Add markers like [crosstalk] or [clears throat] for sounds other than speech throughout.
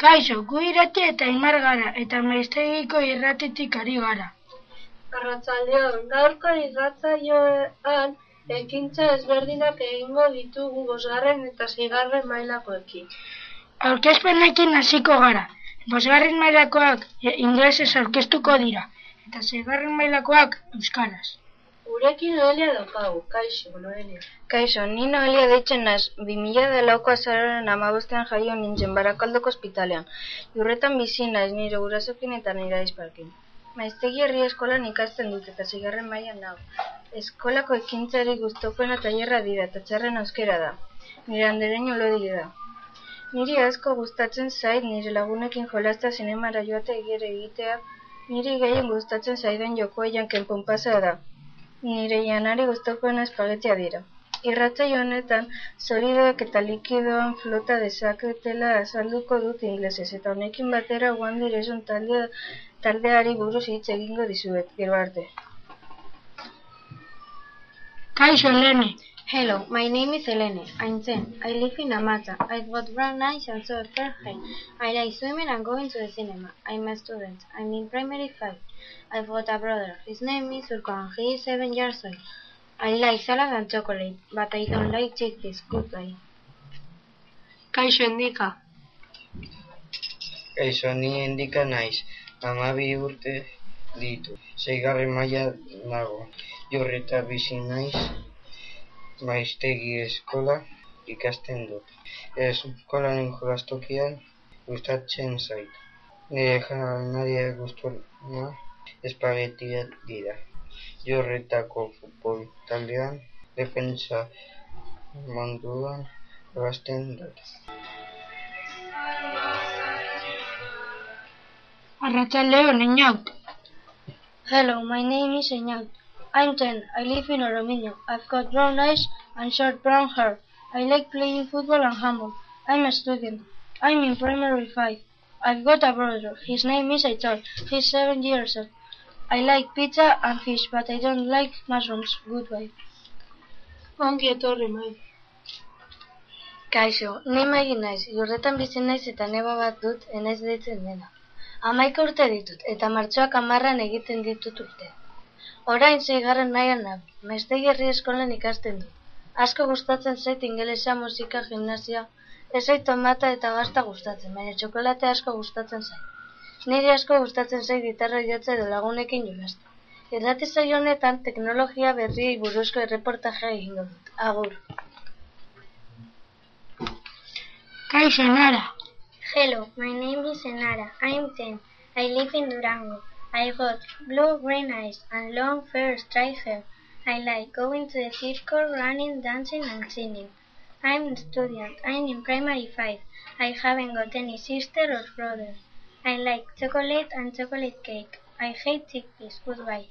Kaixo, gu irati eta imar gara, eta maiztegiko irratitik ari gara. Arratsaldeon, gaurko irratsaioan ekintza ezberdinak egingo ditugu bosgarren eta seigarren mailakoekin. Aurkezpenekin hasiko gara. Bosgarren mailakoak e, inglesez aurkeztuko dira, eta seigarren mailakoak euskaraz. Gurekin Noelia daukagu, kaixo, Noelia. Kaixo, ni Noelia deitzen naz, 2000 da lauko azaroren amabostean jaio nintzen barakaldoko ospitalean. Jurretan bizi naiz nire gurasokin eta nire aizparkin. Maiztegi herri eskolan ikasten dut eta zigarren mailan nago. Eskolako ekintzari guztopena tailerra dira eta txarren euskera da. Nire andereño lodi da. Niri asko gustatzen zait nire lagunekin jolasta zinemara joate egire egitea, niri gehien gustatzen zaidan jokoa janken ponpasa da. Nire janari guztopena espagetia dira. Irratzaio honetan, solidoak eta likidoan flota dezaketela azalduko dut inglesez, eta honekin batera One Direction taldea, taldeari buruz hitz egingo dizuet, gero arte. Kaixo, Elene. Hello, my name is Elene. I'm 10. I live in Amata. I've got brown eyes and so fair hair. I like swimming and going to the cinema. I'm a student. I'm in primary 5. I've got a brother. His name is Urkan. He is 7 years old. I like salad and chocolate, but I don't like chickpeas. Goodbye. Kaixo, endika. Kaixo, ni endika naiz. Amabi urte ditu. Seigarren maila nago. Jurreta bizi naiz. Maiztegi eskola ikasten dut. Eskolaren jolastokian gustatzen zait. Nire janaria guztuena espagetia dira. Jorretako futbol taldean defensa munduan jolasten dut. Arratsaldeon, Eñaut. Hello, my name is Enyal. I'm 10. I live in Oromiño. I've got brown eyes and short brown hair. I like playing football and handball. I'm a student. I'm in primary 5. I've got a brother. His name is Aitor. He's 7 years old. I like pizza and fish, but I don't like mushrooms. Goodbye. Ongi etorri, mai. Kaixo, ni maigi naiz, jurretan bizi naiz eta neba bat dut enaiz deitzen dena. Amaika urte ditut, eta martxoak amarran egiten ditut urte. Orain zeigarren nahian nago, maiztegi herri eskolan ikasten dut. Asko gustatzen zait ingelesa, musika, gimnasia, ez zait tomata eta gazta gustatzen, baina txokolate asko gustatzen zait. Niri asko gustatzen zait gitarra jotza edo lagunekin jolazta. Irrati saio honetan teknologia berriei buruzko erreportajea egingo dut. Agur. Kaixo, Nara. Hello, my name is Enara. I'm 10. I live in Durango. I got blue green eyes and long fair striped hair. I like going to the circle, running, dancing and singing. I'm a student. I'm in primary 5. I haven't got any sister or brother. I like chocolate and chocolate cake. I hate chickpeas. Goodbye.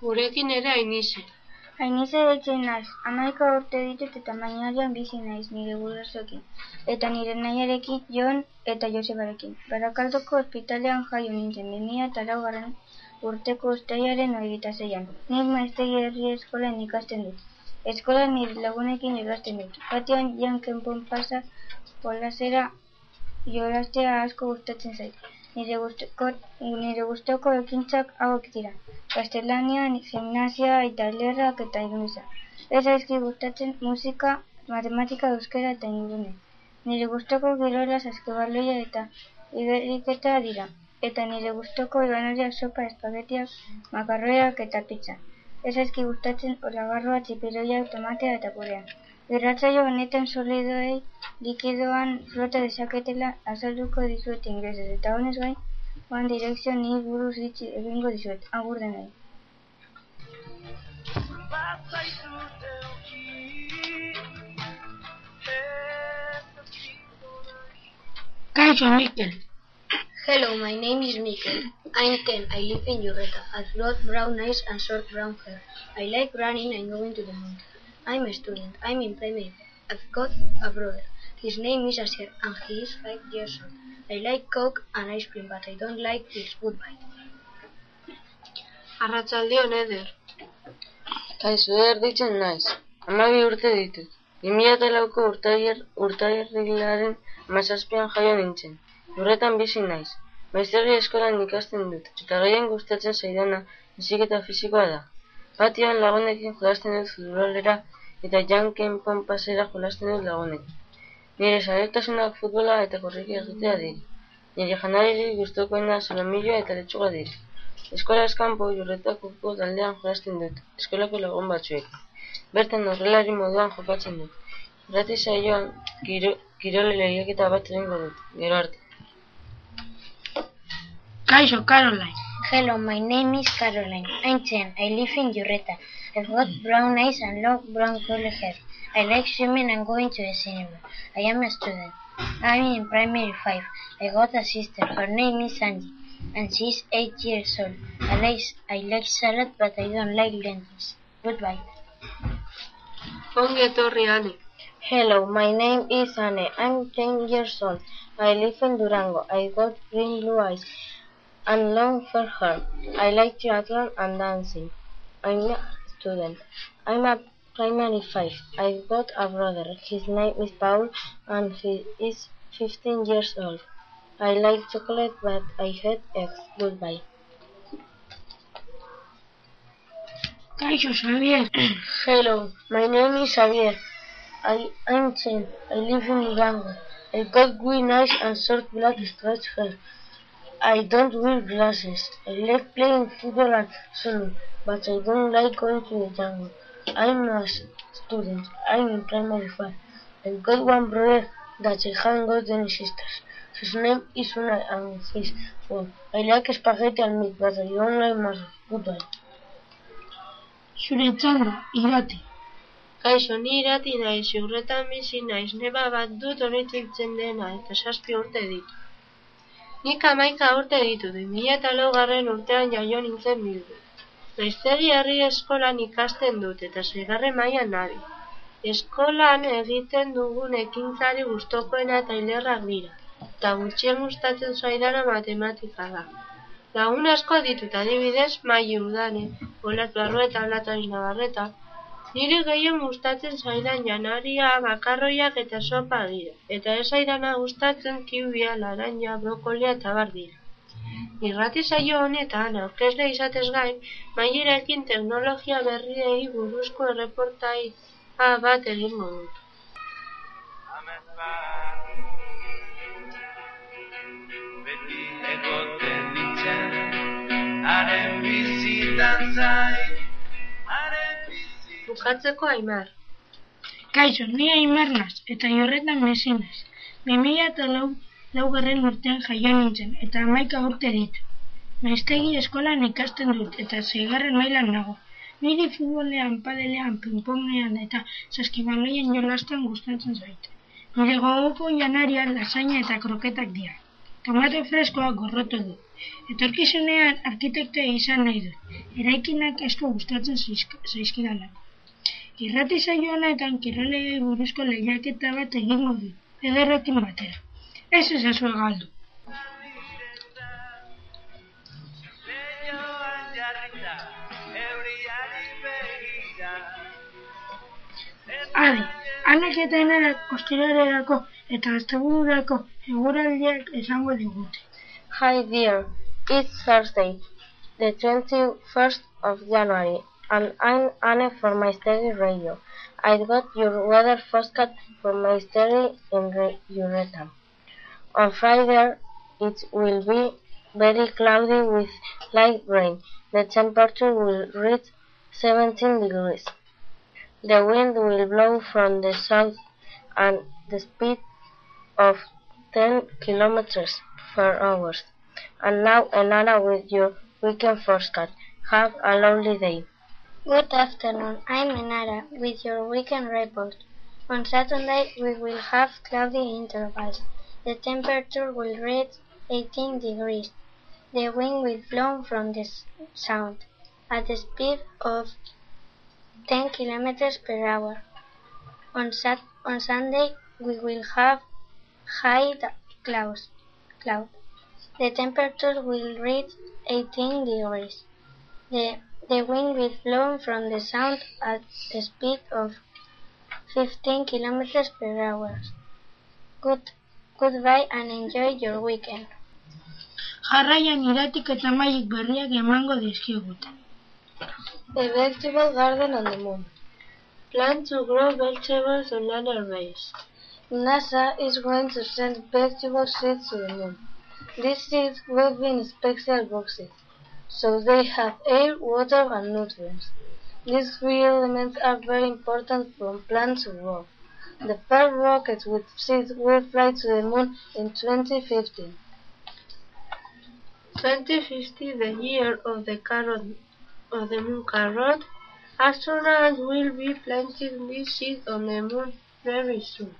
Gurekin ere ainize. Ainize deitzen naiz, amaika urte ditut eta mainarian bizi naiz nire gurasoekin. Eta nire nahiarekin Jon eta Josebarekin. Barakaldoko ospitalean jaio nintzen, 2000 eta laugarren urteko ustaiaren hogeita zeian. Nik maiztegi herri eskolan ikasten dut. Eskolan nire lagunekin jolasten dut. Patioan janken ponpasa polasera jolastea asko gustatzen zait. Nire gustoko, nire gustoko ekintzak hauek dira. Gaztelania, gimnasia, italiarrak eta inglesa. Ez aizki gustatzen musika, matematika, euskera eta ingune. Nire gustoko girola saskibaloia eta igeriketa dira. Eta nire gustoko ibanoriak sopa, espagetiak, makarroiak eta pizza. Ez aizki gustatzen olagarroa, txipiroiak, tomatea eta purea. Irratzaio honetan solidoei likidoan flota dezaketela azalduko dizuet inglesez eta honez gain One Direction ni buruz hitz egingo dizuet. Agur denoi. Kaixo, Mikel. Hello, my name is Mikel. I'm 10. I live in Jurreta. I've got brown eyes and short brown hair. I like running and going to the mountain. I'm a student. I'm in primary. I've got a brother. His name is Asier, and he is five years old. I like Coke and ice cream, but I don't like pills. Goodbye. Arratsaldeon eder. Kaixo eder ditzen naiz. Amabi urte ditut. 2008ko urtaier, urtaierrilaren mazazpian jaio nintzen. Lurretan bizi naiz. Maizterri eskolan ikasten dut, eta gehien gustatzen zaidana heziketa fisikoa da. Patioan lagunekin jolasten dut futbolera eta janken ponpasera jolasten dut lagunekin. Nire zaretasunak futbola eta korriki egitea dira. Nire janariri gustokoena solomilloa eta letxuga dira. Eskola eskampo jurretako taldean jolasten dut, eskolako lagun batzuek. Bertan horrelari moduan jokatzen dut. Grati saioan kiro, kirole lehiaketa bat egingo dut, gero arte. Kaixo, Caroline. Hello, my name is Caroline. I'm 10. I live in Jurreta. I've got brown eyes and long brown curly hair. I like swimming and going to the cinema. I am a student. I'm in primary 5. I got a sister. Her name is Angie. And she's 8 years old. I like, I like salad, but I don't like lentils. Goodbye. Ongi etorri ane. Hello, my name is Anne. I'm 10 years old. I live in Durango. I got green blue eyes and long fair hair. I like triathlon and dancing. I'm a student. I'm a primary 5. I've got a brother. His name is Paul and he is 15 years old. I like chocolate but I hate eggs. Goodbye. Kaixo, Xavier. [clears throat] Hello, my name is Javier. I am 10. I live in Durango. I got green eyes and short black straight hair. I don't wear glasses. I like playing football and swimming, but I don't like going to the jungle. I'm a student. I'm in primary five. I've got one brother that I haven't got any sisters. His name is Una and he's four. I like spaghetti and meat, but I don't like muscle. Goodbye. Zure txanda, irati. Kaixo, ni irati naiz, urretan bizi naiz, neba bat dut horitzen dena, eta zazpi urte ditu. Nik amaika urte ditu, 2008 garren urtean jaio nintzen bildu. Naiztegi herri eskolan ikasten dut, eta zeigarren mailan nabi. Eskolan egiten dugun ekintzari gustokoena eta hilerrak dira, eta gutxien gustatzen zaidana matematika da. Lagun asko ditut adibidez, maili udane, olat barru eta olatoiz nabarreta, Nire gehien gustatzen zaidan janaria, makarroiak eta sopa dira, eta ez zaidana gustatzen kiwia, laranja, brokolia eta bar dira. Irrati saio honetan, aurkezle izatez gain, mailerekin teknologia berriei buruzko erreportai bat egingo dut. beti egoten nintzen haren bizitan zain haren bizitan Bukatzeko aimar. Kaixo, ni Aimar naz, eta jorretan bizi naiz. 2004 laugarren urtean jaio nintzen, eta hamaika urte ditu. Maiztegi eskolan ikasten dut, eta zeigarren mailan nago. Niri futbolean, padelean, pingpongean eta saskibaloien jolasten gustatzen zait. Nire gogoko janarian lasaina eta kroketak dira. Tomate freskoa gorroto du. Etorkizunean arkitekte izan nahi dut. Eraikinak esko gustatzen zaizk- zaizkidalako. Irrati saio honetan kirolei buruzko lehiaketa bat egingo du, ederrekin batera. Ese es el suegaldo. Adi, Ana que tiene la costilla del arco, el trastaburo del arco, segura el día el sangue de Hi there, it's Thursday, the 21st of January, and I'm Anne from my study radio. I got your weather forecast from my study in Uretam. On Friday, it will be very cloudy with light rain. The temperature will reach 17 degrees. The wind will blow from the south and the speed of 10 kilometers per hour. And now Enara with your weekend forecast. Have a lovely day. Good afternoon. I'm Enara with your weekend report. On Saturday, we will have cloudy intervals. The temperature will reach 18 degrees. The wind will blow from the s- south at the speed of 10 kilometers per hour. On, sat- on Sunday, we will have high clouds. Cloud. The temperature will reach 18 degrees. The, the wind will blow from the sound at a speed of 15 kilometers per hour. Good, goodbye and enjoy your weekend. Jarraian iratik eta mailik berriak emango dizkigute. A vegetable garden on the moon. Plan to grow vegetables on lunar base. NASA is going to send vegetable seeds to the moon. These seeds will be in special boxes, so they have air, water, and nutrients. These three elements are very important for plants to grow. The first rocket with seeds will fly to the moon in 2050. 2050, the year of the carrot of the moon carrot, astronauts will be planting these seeds on the moon very soon.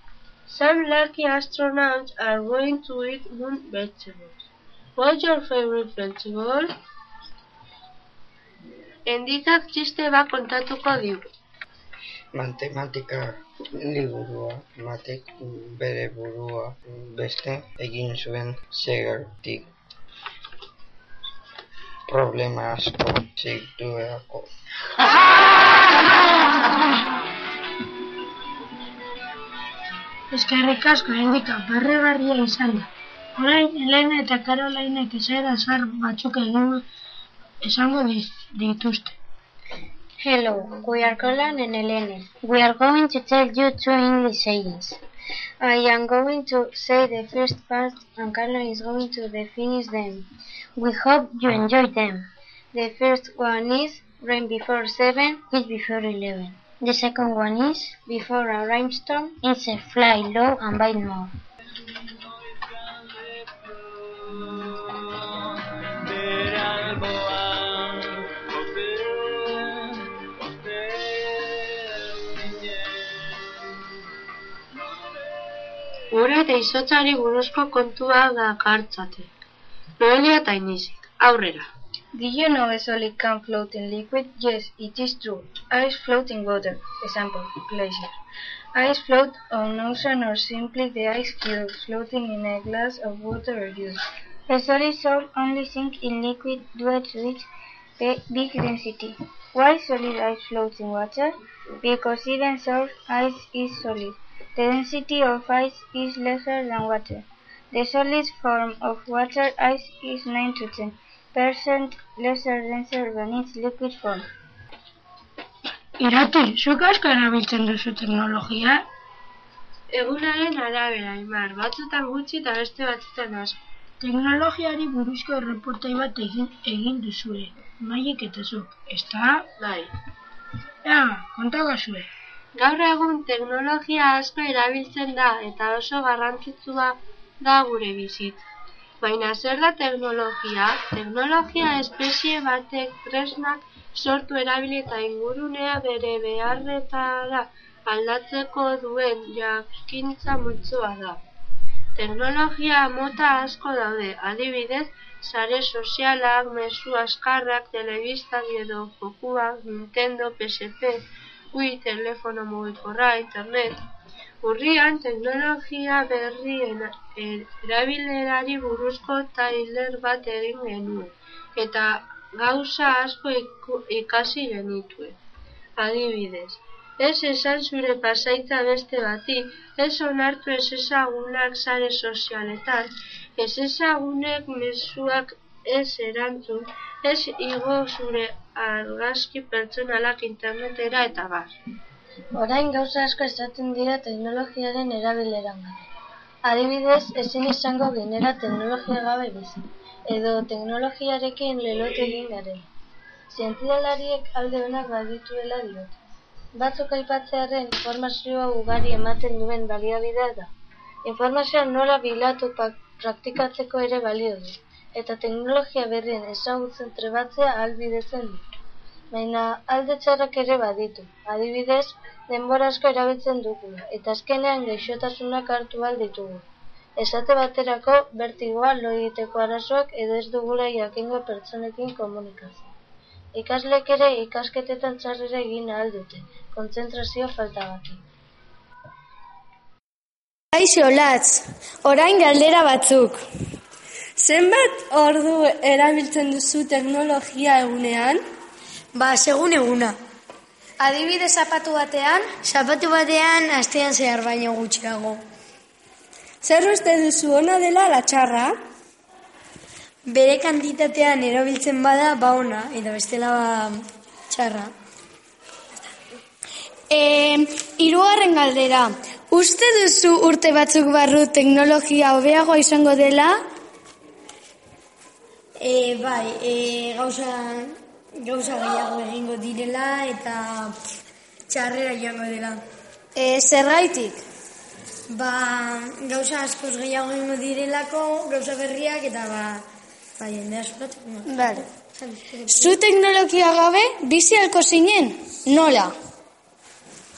Some lucky astronauts are going to eat moon vegetables. What's your favorite vegetable? Endikak txiste bat kontatuko digu. Matematika liburua matek bere burua beste egin zuen zegartik problema asko zituelako. Eskerrik asko indika barregarria izan da. Orain Elena eta Karolainek esera zar batzuk egin esango dituzte. Hello, we are Colin and Elena. We are going to tell you two English sayings. I am going to say the first part and Carlo is going to finish them. We hope you enjoy them. The first one is rain before 7 is before 11. The second one is before a rainstorm is a fly low and bite more. Izotzari buruzko kontua. Noelia eta Inisik, aurrera. Did you know a solid can float in liquid? Yes, it is true. Ice float in water. Example, glacier. Ice float on ocean or simply the ice cubes floating in a glass of water or juice. A solid soul only sink in liquid due to its big density. Why solid ice floats in water? Because even soft ice is solid. The density of ice is lesser than water. The solid form of water ice is 9 to 10 percent lesser denser than its liquid form. Irati, zuk asko erabiltzen duzu teknologia? Egunaren arabera, imar, batzutan gutxi eta beste batzutan asko. Teknologiari buruzko reportai bat egin, egin duzue, maiek eta zuk, ezta? Bai. Ea, kontako zue. Gaur egun teknologia asko erabiltzen da eta oso garrantzitsua da gure bizit. Baina zer da teknologia? Teknologia espezie batek tresnak sortu erabili eta ingurunea bere beharretara aldatzeko duen jakintza multzoa da. Teknologia mota asko daude, adibidez, sare sozialak, mezu askarrak, telebistak edo jokuak, Nintendo, PSP, Wii, telefono mugikorra, internet. Urrian, teknologia berrien er- erabilerari buruzko tailer bat egin genuen, eta gauza asko ikasi genituen. Adibidez, ez esan zure pasaitza beste bati, ez onartu ez ezagunak sare sozialetan, ez ezagunek mezuak ez erantzun, ez igo zure argazki pertsonalak internetera eta bar. Orain gauza asko esaten dira teknologiaren erabileran gabe. Adibidez, ezin izango ginera teknologia gabe bizi, edo teknologiarekin lelote egin garela. Zientzialariek alde onak badituela diote. Batzuk aipatzearen informazioa ugari ematen duen baliabidea da. Informazioa nola bilatu praktikatzeko ere balio du, eta teknologia berrien ezagutzen trebatzea ahalbidetzen du. Baina alde txarrak ere baditu. Adibidez, denbora asko erabiltzen dugula, eta azkenean gaixotasunak hartu ditugu. Esate baterako, bertigoa, lo egiteko arazoak edo ez dugula jakingo pertsonekin komunikazio. Ikaslek ere ikasketetan txarrera egin ahal dute, kontzentrazio faltagatik. Kaixo latz, orain galdera batzuk. Zenbat ordu erabiltzen duzu teknologia egunean? Ba, segun eguna. Adibide zapatu batean, Zapatu batean astean zehar baino gutxiago. zer uste duzu ona dela la txarra? Bere kantitatean erabiltzen bada, ba ona, eta bestela ba txarra. E, irugarren galdera, uste duzu urte batzuk barru teknologia hobeagoa izango dela? E, bai, e, gauza, gauza gehiago egingo direla eta txarrera joango dela. E, zergaitik? Ba, gauza askoz gehiago egingo direlako, gauza berriak eta ba, ba jende askoratzeko. Vale. Zu teknologia gabe bizi halko zinen? Nola?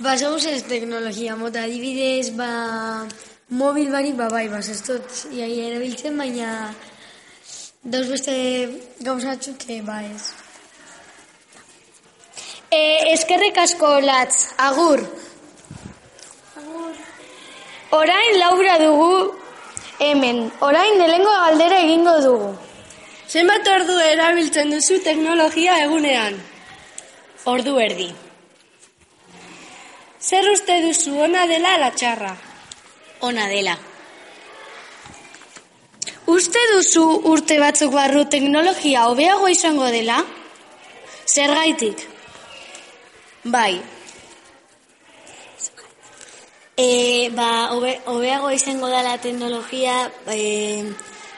Ba, segun ez teknologia mota, adibidez, ba, mobil barik, ba, bai, ba, ez dut iai erabiltzen, baina dauz beste gauzatzuk, que, ba, ez. E, eskerrik asko latz, agur. Orain Laura dugu hemen. Orain lehengo galdera egingo dugu. Zenbat ordu erabiltzen duzu teknologia egunean? Ordu erdi. Zer uste duzu ona dela la txarra? Ona dela. Uste duzu urte batzuk barru teknologia hobeago izango dela? Zergaitik? Bai. E, ba, hobe, hobeago izango dela teknologia, e,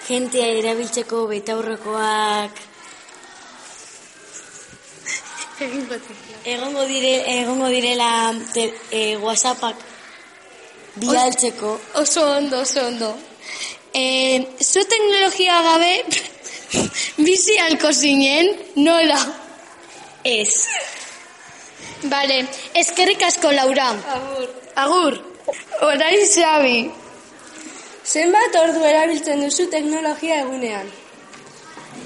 jentea erabiltzeko betaurrekoak egongo dire egongo direla te, e, WhatsAppak bialtzeko. Oso ondo, oso ondo. E, zu teknologia gabe [laughs] bizi halko zinen, nola? Ez. Bale, eskerrik asko, Laura. Agur. Agur. Orain Xabi. Zenbat ordu erabiltzen duzu teknologia egunean?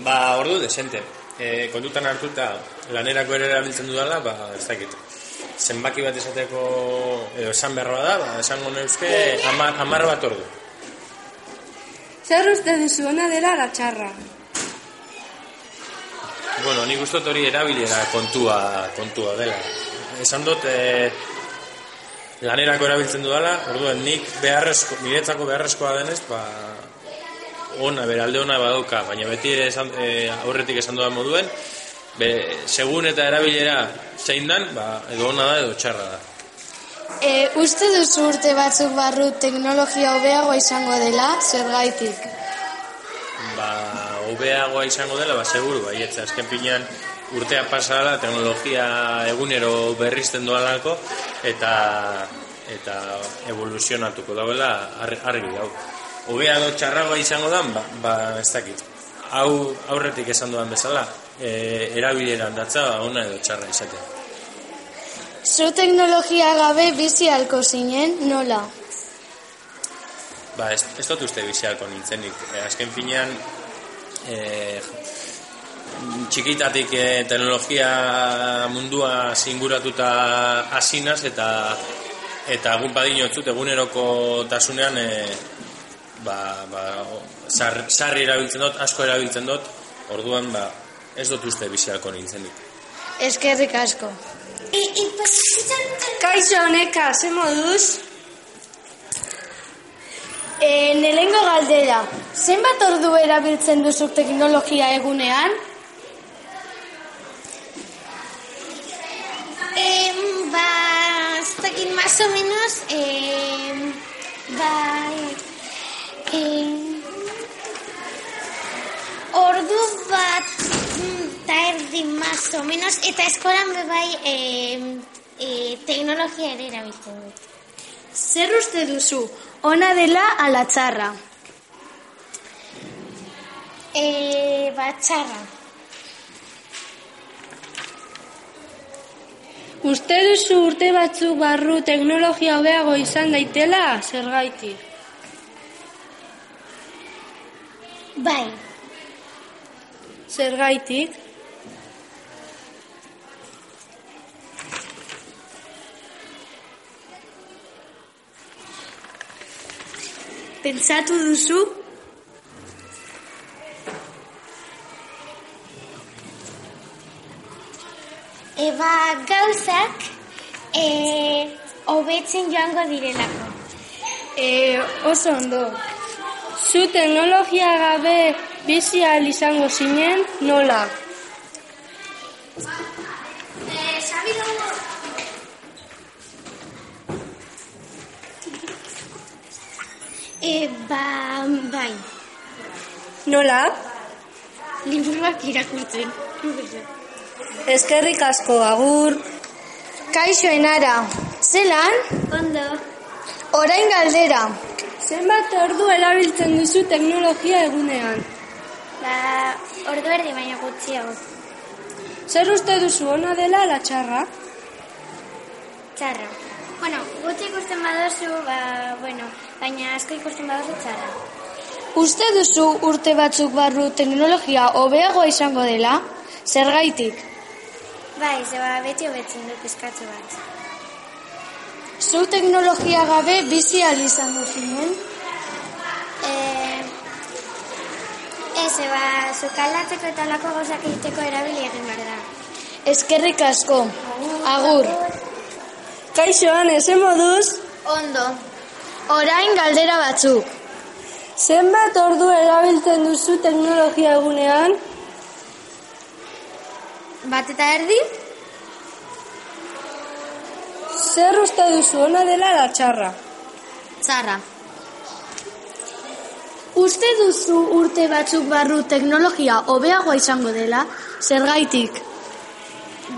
Ba, ordu desente. E, kontutan hartuta lanerako ere erabiltzen dudala, ba, ez dakit. Zenbaki bat esateko, edo esan beharra da, ba, esango neuske, amar, amar bat ordu. Zer uste duzu ona dela la txarra? Bueno, nik ustot hori erabilera kontua, kontua dela. Esan dut, e, lanerako erabiltzen dudala, orduan nik beharrezko, niretzako beharrezkoa denez, ba, ona, bere alde ona badauka, baina beti ere esan, e, aurretik esan dudan moduen, be, segun eta erabilera zein dan, ba, edo ona da edo txarra da. E, uste duzu urte batzuk barru teknologia hobeagoa izango dela, zergaitik? Ba, hobeagoa izango dela, ba, seguru, ba, ietza, azken pinean urtea pasala, teknologia egunero berrizten doalako, eta eta evoluzionatuko dauela ar- argi hau. Hobea do txarragoa izango dan, ba, ba ez dakit. Hau aurretik esan dudan bezala, e, erabileran datza ba, ona edo txarra izatea. Zu teknologia gabe bizi halko zinen, nola? Ba, ez, ez dut uste bizialko nintzenik. E, azken finean, e, txikitatik e, teknologia mundua zinguratuta hasinaz eta eta egun badino zut eguneroko tasunean e, ba, ba, zar, sarri erabiltzen dut, asko erabiltzen dut, orduan ba, ez dut uste bizialko nintzenik. Eskerrik asko. Kaixo honeka, ze moduz? E, nelengo galdera, zenbat ordu erabiltzen duzu teknologia egunean? Eh, ba, ez dakit, más o menos, eh, ba, eh, ordu bat eta erdi más o menos, eta eskolan be bai eh, eh, teknologia ere erabiltzen dut. Zer uste duzu, ona dela ala txarra? Eh, ba, txarra. Uste duzu urte batzuk barru teknologia hobeago izan daitela, zergaitik? Bai, Zergaitik? Pentsatu duzu? Eba gauzak e, hobetzen joango direlako. E, oso ondo. Zu teknologia gabe bizi ahal izango zinen, nola? E, ba, bai, Nola? liburuak irakurtzen. Eskerrik asko, agur. Kaixo enara, zelan? Ondo. Orain galdera. Zenbat ordu erabiltzen duzu teknologia egunean? Ba, ordu erdi baina gutxiago. Zer uste duzu ona dela ala txarra? Txarra. Bueno, gutxi ikusten badozu, ba, bueno, baina asko ikusten badozu txarra. Uste duzu urte batzuk barru teknologia hobeagoa izango dela? Zergaitik? Bai, zeba beti hobetzen du pizkatzu bat. Zu teknologia gabe bizi ahal izango zinen? E, ez, eba, zukaldatzeko eta lako gauzak egiteko erabili egin behar da. Eskerrik asko. Agur. Kaixo, Ane, ze moduz? Ondo. Orain galdera batzuk. Zenbat ordu erabiltzen duzu teknologia egunean? Bat eta erdi? Zer uste duzu ona dela ala txarra? Txarra. Uste duzu urte batzuk barru teknologia hobeagoa izango dela? Zergaitik?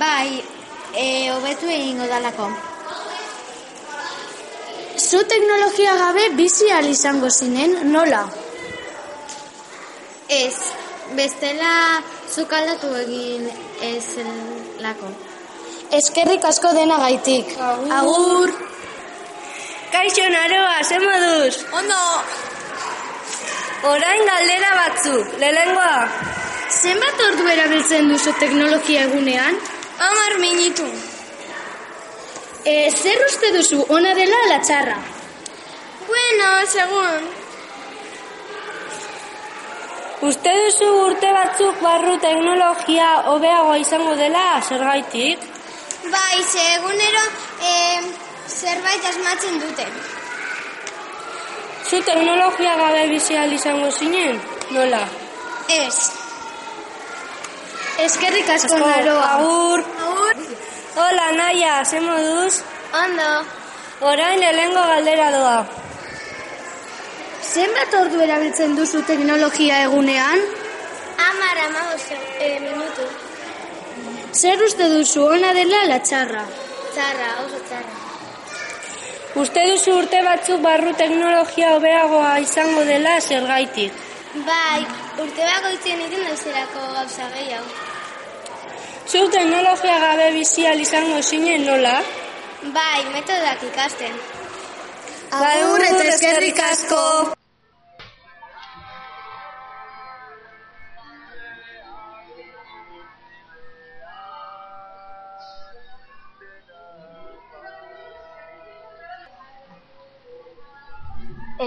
Bai, e, hobetu egingo dalako. Zu teknologia gabe bizi ahal izango zinen, nola? Ez, bestela zukaldatu egin ez lako. Eskerrik asko dena gaitik. Agur. Kaixo naroa, ze moduz? Ondo! Orain galdera batzuk, lehengoa. Zenbat ordu erabiltzen duzu teknologia egunean? Amar minitu. E, zer uste duzu ona dela ala txarra? Bueno, segun. Uste duzu urte batzuk barru teknologia hobeagoa izango dela zergaitik? Bai, ze egunero e, zerbait asmatzen dute. Zu teknologia gabe bizi ahal izango zinen? Nola? Ez. Eskerrik asko naroa. Agur. Agur. Hola, Naia, ze moduz? Ondo. Orain lehengo galdera doa. Zenbat ordu erabiltzen duzu teknologia egunean? Amar, amabos, e, minutu. Zer uste duzu ona dela la txarra? Txarra, oso txarra. Uste duzu urte batzuk barru teknologia hobeagoa izango dela zergaitik? Bai, urte bako itzen egin dauzerako gauza gehiago. Zu teknologia gabe bizi ahal izango zinen nola? Bai, metodak ikasten. Agur eta eskerrik asko.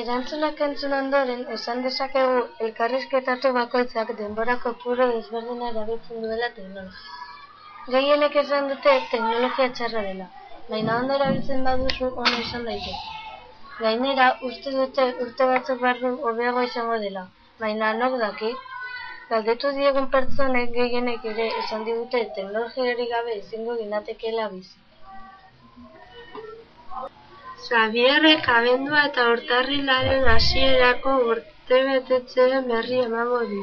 Erantzunak entzun ondoren, esan dezakegu elkarrizketatu bakoitzak denbora kopuru desberdina erabiltzen duela teknologia. Gehienek esan dute teknologia txarra dela, baina ondo erabiltzen baduzu ona izan daiteke. Gainera, uste dute urte batzuk barru hobeago izango dela, baina nok daki? Galdetu diegun pertsonek gehienek ere esan digute teknologiari gabe ezingo ginatekeela bizi. Xabierrek abendua eta urtarrilaren hasierako urtebetetzeen berri emango du.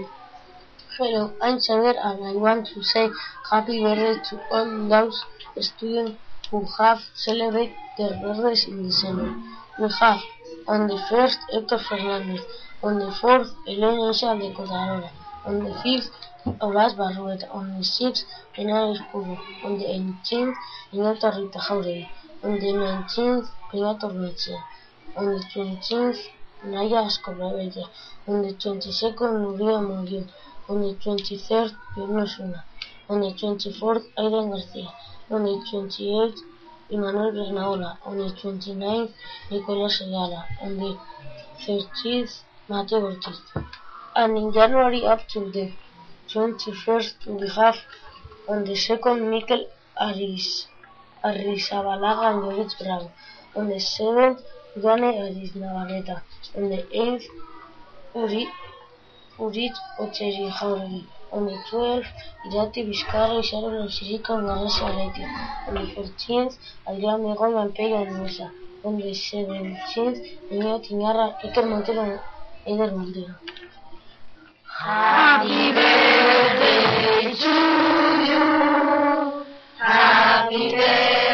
Hello, I'm Xavier and I want to say happy birthday to all those students who have celebrated their birthdays in December. We have on the first Héctor Fernández, on the fourth Elena de Cotarora, on the fifth Olaz Barrueta, on the sixth Pinar Escudo, on the eighteenth Inata Rita Jauregui, on the nineteenth Pinato Ormechea, on the twentieth Naya Escobarella, on the twenty-second Nuria Munguil, on the twenty-third Pierno Suna, on the twenty-fourth Aidan Garcia, on the twenty-eighth Emmanuel Bernaola, on the twenty-ninth Nicolas Segala, on the 13th Mate Bautista. And in January up to the 21st we have on the second Mikel Aris, Arrizabalaga and Jovic Bravo. On the seventh Duane Aris Navarreta. On the eighth Uri, Jauregui. On the 12th, Irati Vizcarra y Sharon. On the 14th, Adrián Begoña and Pega the 17th, Niño Tiñarra, Iker Montero. Happy birthday to you. Happy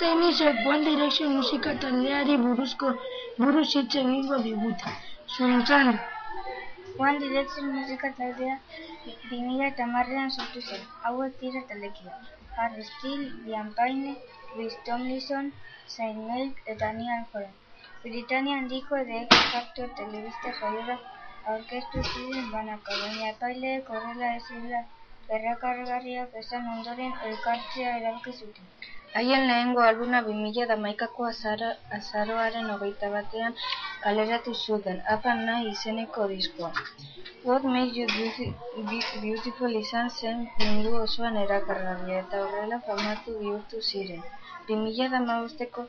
Eta Inesek One Direction musika taldeari buruzko buruz hitz egingo digute. Zuen txanda. One Direction musika taldea 2010ean sortu zen. Hauek dira taldekideak. Harry Styles, Liam Payne, Chris Tomlinson, Zayn Malik eta Niall Horan. Britania handiko X Factor telebista jaiora aurkeztu ziren banaka, baina epaileek horrela ezila berrakargarriak esan ondoren elkartzea erabaki zuten. Haien lehengo albuna 2011ko azaro, azaroaren hogeita batean kaleratu zuten, Apa nahi izeneko diskoa. What Made You Beautiful izan zen mundu osoan erakargarria eta horrela famatu bihurtu ziren. 2015ko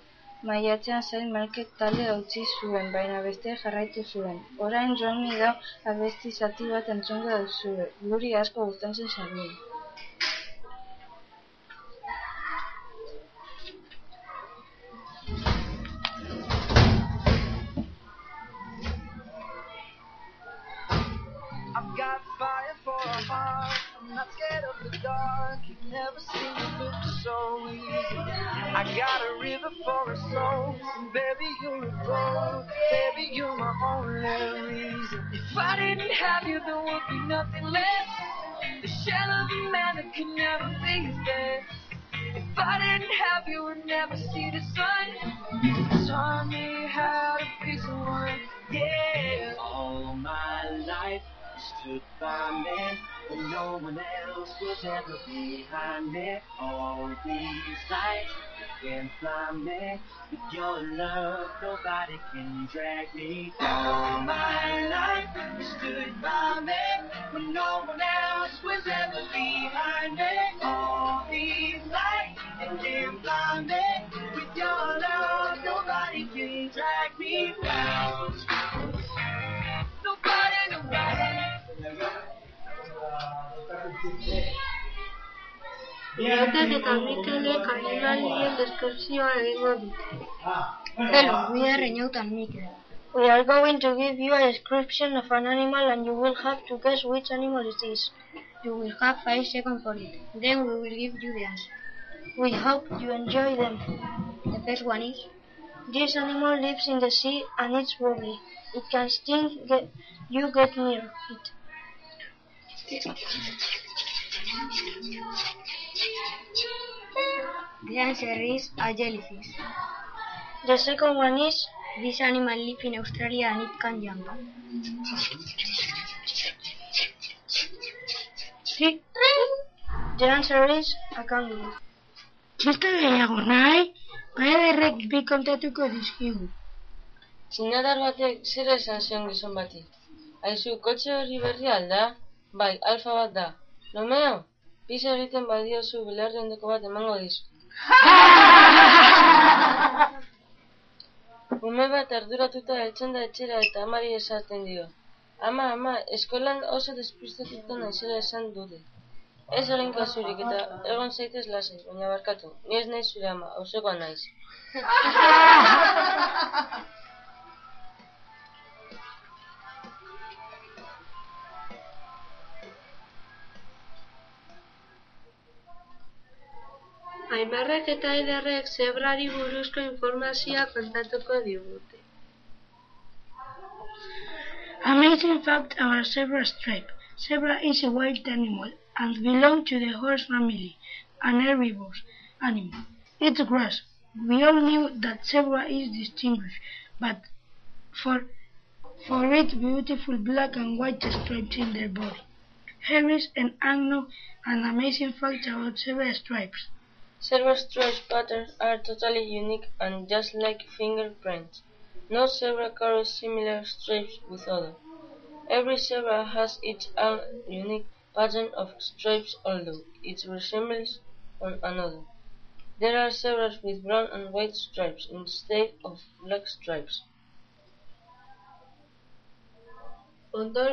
maiatzean zen Malkek talde utzi zuen, baina beste jarraitu zuen. Orain Joan Down abesti zati bat entzungo duzue, guri asko gustatzen zaigu. Never see the sun. Taught me how to be someone. Yeah. All my life you stood by me when no one else was ever behind me. All these lights can't blind me. With your love, nobody can drag me down. All my life you stood by me when no one else was ever behind me. All these lights you can't blind me. With your love, nobody can drag me down. Nobody, nobody. Iratek eta Mikelek animalien deskripzioa egingo dute. Hello, we are and Mikel. We are going to give you a description of an animal and you will have to guess which animal it is. You will have five seconds for it. Then we will give you the answer. We hope you enjoy them. The first one is This animal lives in the sea and it's wobbly. It can sting get, you get near it. Is a jellyfish. The second one is this animal lives in Australia and it can jump. See? The answer is a kangaroo. Txiste gehiago nahi, bai derrek bi kontatuko dizkigu. Txinadar batek zer esan zion gizon bati. Aizu, kotxe hori berri alda? Bai, alfa bat da. Lomeo, pisa egiten badiozu belarri ondoko bat emango dizu. [laughs] Ume bat arduratuta heltzen da etxera eta amari esaten dio. Ama, ama, eskolan oso despistatuta naizela esan dute. Ez egin kasurik eta egon zaitez lasai, baina barkatu. Ni ez naiz zure ama, auzokoa naiz. [laughs] Aimarrek eta Eiderrek zebrari buruzko informazioa kontatuko digute. Amazing fact about zebra stripe. Zebra is a wild animal and belongs to the horse family, an herbivorous animal. It's grass. We all knew that zebra is distinguished, but for for its beautiful black and white stripes in their body. Here is an unknown and amazing fact about zebra stripes. Stripe patterns are totally unique and just like fingerprints. No zebra carries similar stripes with other. Every zebra has its own unique pattern of stripes although it resembles on another. There are zebras with brown and white stripes instead of black stripes. Ondor,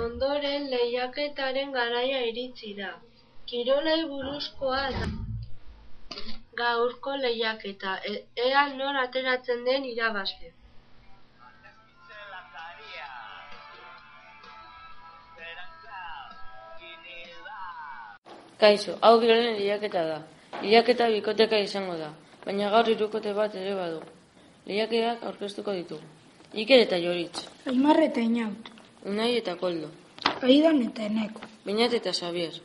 ondoren lehiaketaren garaia iritsi da. Kirolei buruzkoa da. Gaurko lehiaketa, e, ea nor ateratzen den irabazle. Kaixo, hau birolen lehiaketa da. Lehiaketa bikoteka izango da, baina gaur hirukote bat ere badu. Lehiaketak aurkeztuko ditugu. Iker eta Joritz, Aimar eta Inaut, Unai eta Koldo, Aidan eta Eneko, Beñat eta Xavier,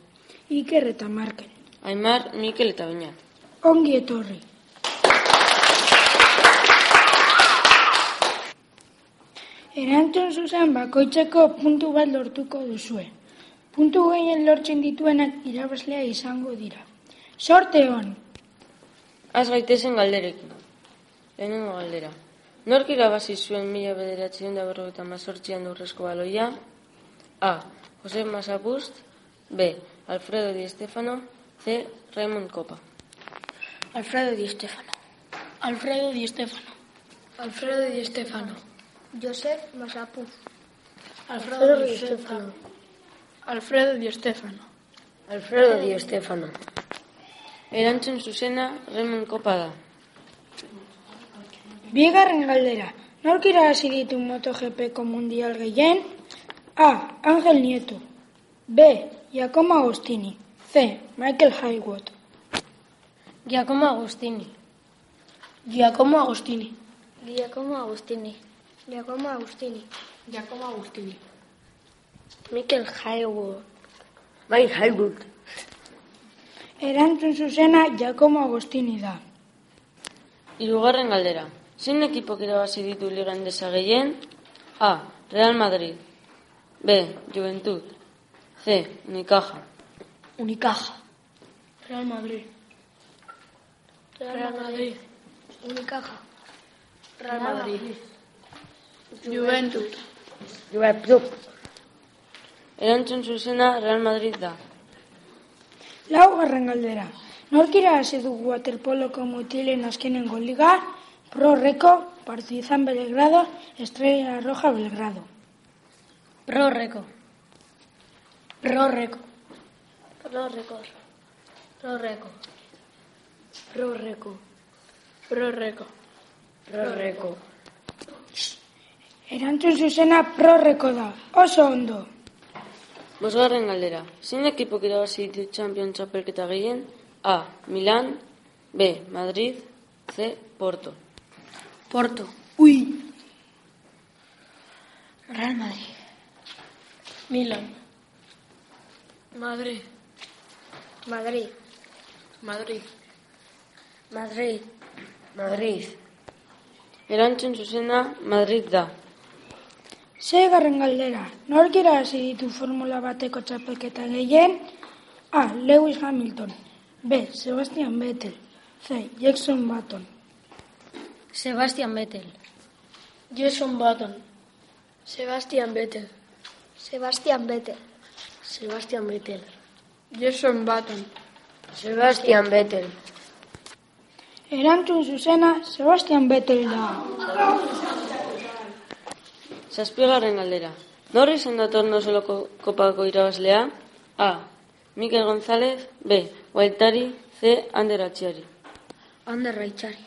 Iker eta Markel. Aimar, Mikel eta Beñat. Ongi etorri. Erantzun zuzen bakoitzeko puntu bat lortuko duzue. Puntu gehien lortzen dituenak irabazlea izango dira. Sorte hon! Az gaitezen galderekin. Lehenengo galdera. Nork irabazi zuen mila bederatzen da berrogeita mazortzian urrezko baloia? A. Jose Masapust B. Alfredo Di Stefano C. Raymond Kopa Alfredo Di Stefano. Alfredo Di Stefano. Alfredo Di Stefano. Josep Masapuz. Alfredo Di Stefano. Alfredo Di Stefano. Alfredo Di Stefano. Erantzun zuzena Raymond Kopa da. Bigarren galdera. Nork irabazi ditu MotoGPko mundial gehien? A. Ángel Nieto. B. Giacomo Agostini. C. Michael Haywood. Giacomo Agostini. Giacomo Agostini. Giacomo Agustini. Giacomo Agustini. Giacomo Agostini. Mikel Haywood. Mike Haywood. Erantzun zuzena Giacomo Agostini da. Hirugarren galdera. Zein ekipok irabazi ditu liga endesa gehien? A. Real Madrid. B. Juventud. C. Unicaja. Unicaja. Real Madrid. Real Madrid. Unicaja. Real Madrid. Juventus. Juventus. Erantzun zuzena Real Madrid da. Lau garren galdera. Nork irabazi du waterpoloko mutilen azkenengo liga, prorreko, partizan Belgrado, Estrella Roja Belgrado. Prorreko. Prorreko. Prorreko. Prorreko. Prorreko. Prorreko. Prorreko. Erantzun zuzena prorreko da, oso ondo. Bosgarren galdera. Zein ekipo irabazi ditu Champions Txapelketa gehien? A. Milan. B. Madrid. C. Porto. Porto. Ui. Real Madrid. Milan. Madrid. Madrid. Madrid. Madrid. Madrid. Erantzun zuzena Madrid da. Seigarren galdera. Nork irabazi ditu Formula bateko txapelketa gehien? A. Lewis Hamilton. B. Sebastian Vettel. C. Jackson Button. Sebastian Vettel. Jason Button. Sebastian Vettel. Sebastian Vettel. Sebastian Vettel. Jason Button. Sebastian Vettel. Erantzun zuzena Sebastian Vettel da. Zazpigarren galdera. Nor izan da tornozeloko kopako irabazlea? A. Mikel González. B. Guaitari. C. Ander Atxiari. Ander Raitzari.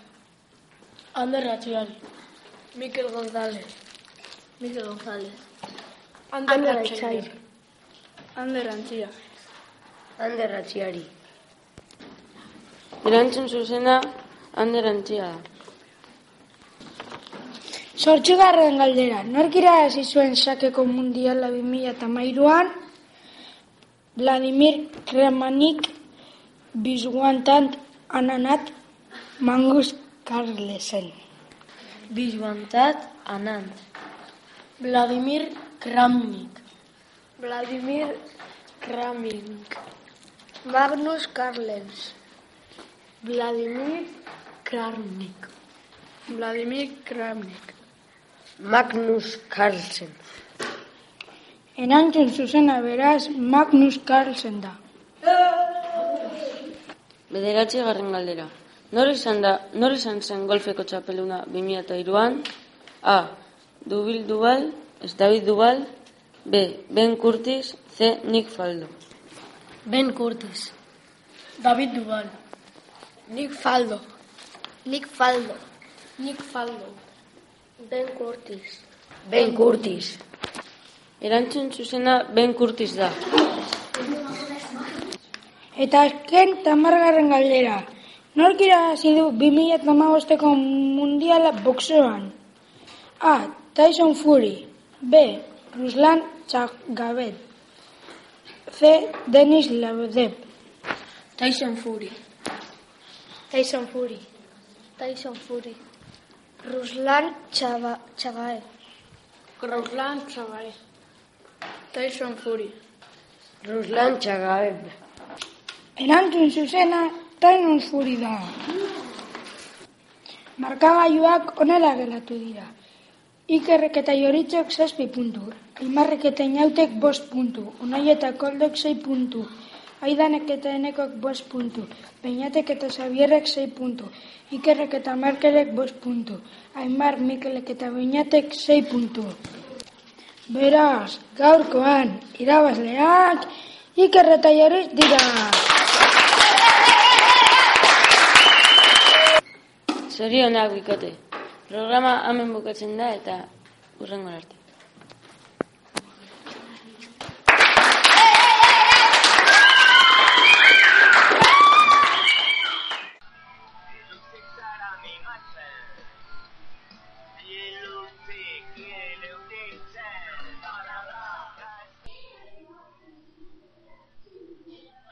Ander Raitzari. Mikel González. Mikel González. Ander Raitzari. Ander Antzia. Ander Atxiari. Erantzun zuzena Ander Antxia da. Zortzigarren galdera, nork irabazi zuen sakeko mundiala 2008an? Vladimir Kremanik, Bizguantant Ananat, Mangus Carlsen. Bizguantat Anant. Vladimir Kramnik. Vladimir Kramnik. Magnus Carlens. Vladimir Kramnik. Vladimir Kramnik. Magnus Carlsen. Erantzun zuzena beraz Magnus Carlsen da. Bederatzi garren galdera. Nor izan da, nor izan zen golfeko txapeluna 2003an? A. Dubil Duval, ez David Duval. B. Ben Curtis, C. Nick Faldo. Ben Curtis. David Duval. Nick Faldo. Nick Faldo. Nick Faldo. Ben Curtis. Ben Curtis. Erantzun zuzena Ben Curtis da. Eta azken tamargarren galdera. Nork irabazi du 2008ko mundiala boxeoan? A. Tyson Fury. B. Ruslan Chagavet. C. Denis Lebedev. Tyson Fury. Tyson Fury. Tyson Fury. Ruslan Chava, Chagaev. Ruslan Chagaev. Tyson Fury. Ruslan Chagaev. Erantzun zuzena Tyson Fury da. Markagailuak onela gelatu dira. Ikerrek eta Joritzok zazpi puntu, Aimarrek eta Inautek bost puntu, Unai eta Koldok sei puntu, Aidanek eta Enekok bost puntu, Peñatek eta Xabierrek sei puntu, Ikerrek eta Markelek bost puntu, Aimar, Mikelek eta Beñatek sei puntu. Beraz, gaurkoan, irabazleak, Iker eta Joritz dira. Zorionak bikote. Programa hemen bukatzen da eta urrengo arte.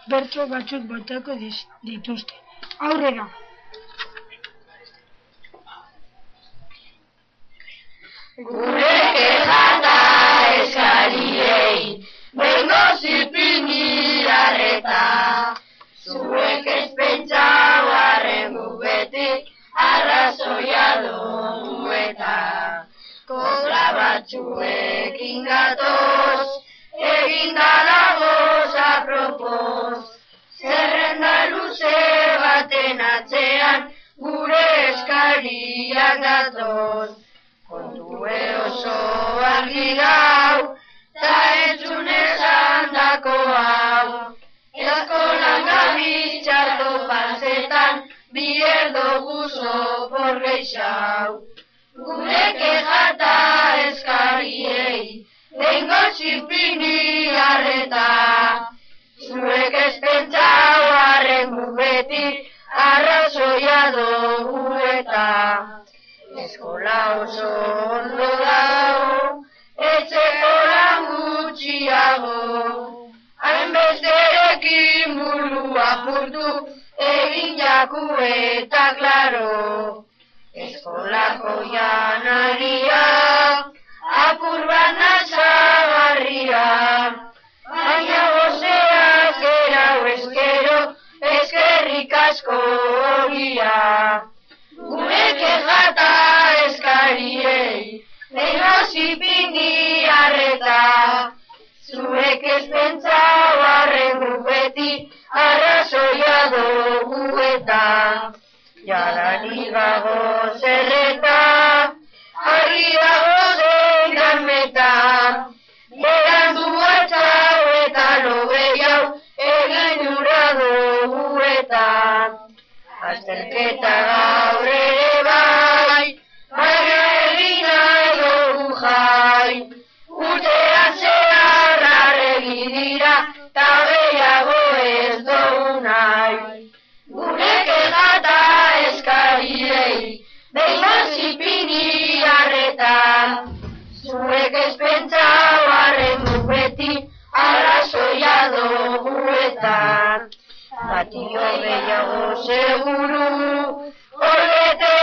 Bertso batzuk botako dituzte. Aurrera. Egin jaku eta klaro. Eskolako janaria, apur bat nazagarria. Baina gozea zerau eskero, eskerrik asko ogia. Gure kejata eskariei, leho zipini arreta. Zuek ez pentsau arrengu beti, arrazoia dugu eta. Jadani gago zerreta, argi dago zein galmeta. Berandu atxau eta lobe jau, egin ura dugu eta. Azterketa gaur ere bai, baina egin nahi dugu jai. Urtean zehar arregi dira, ta behimaz ipini arreta. Zuek ez pentsau arren beti, arrazoia dugu eta. Batio behiago seguru, horretan.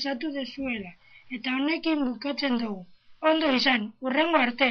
Pasatu dezuela, eta honekin bukatzen dugu. Ondo izan, urrengo arte!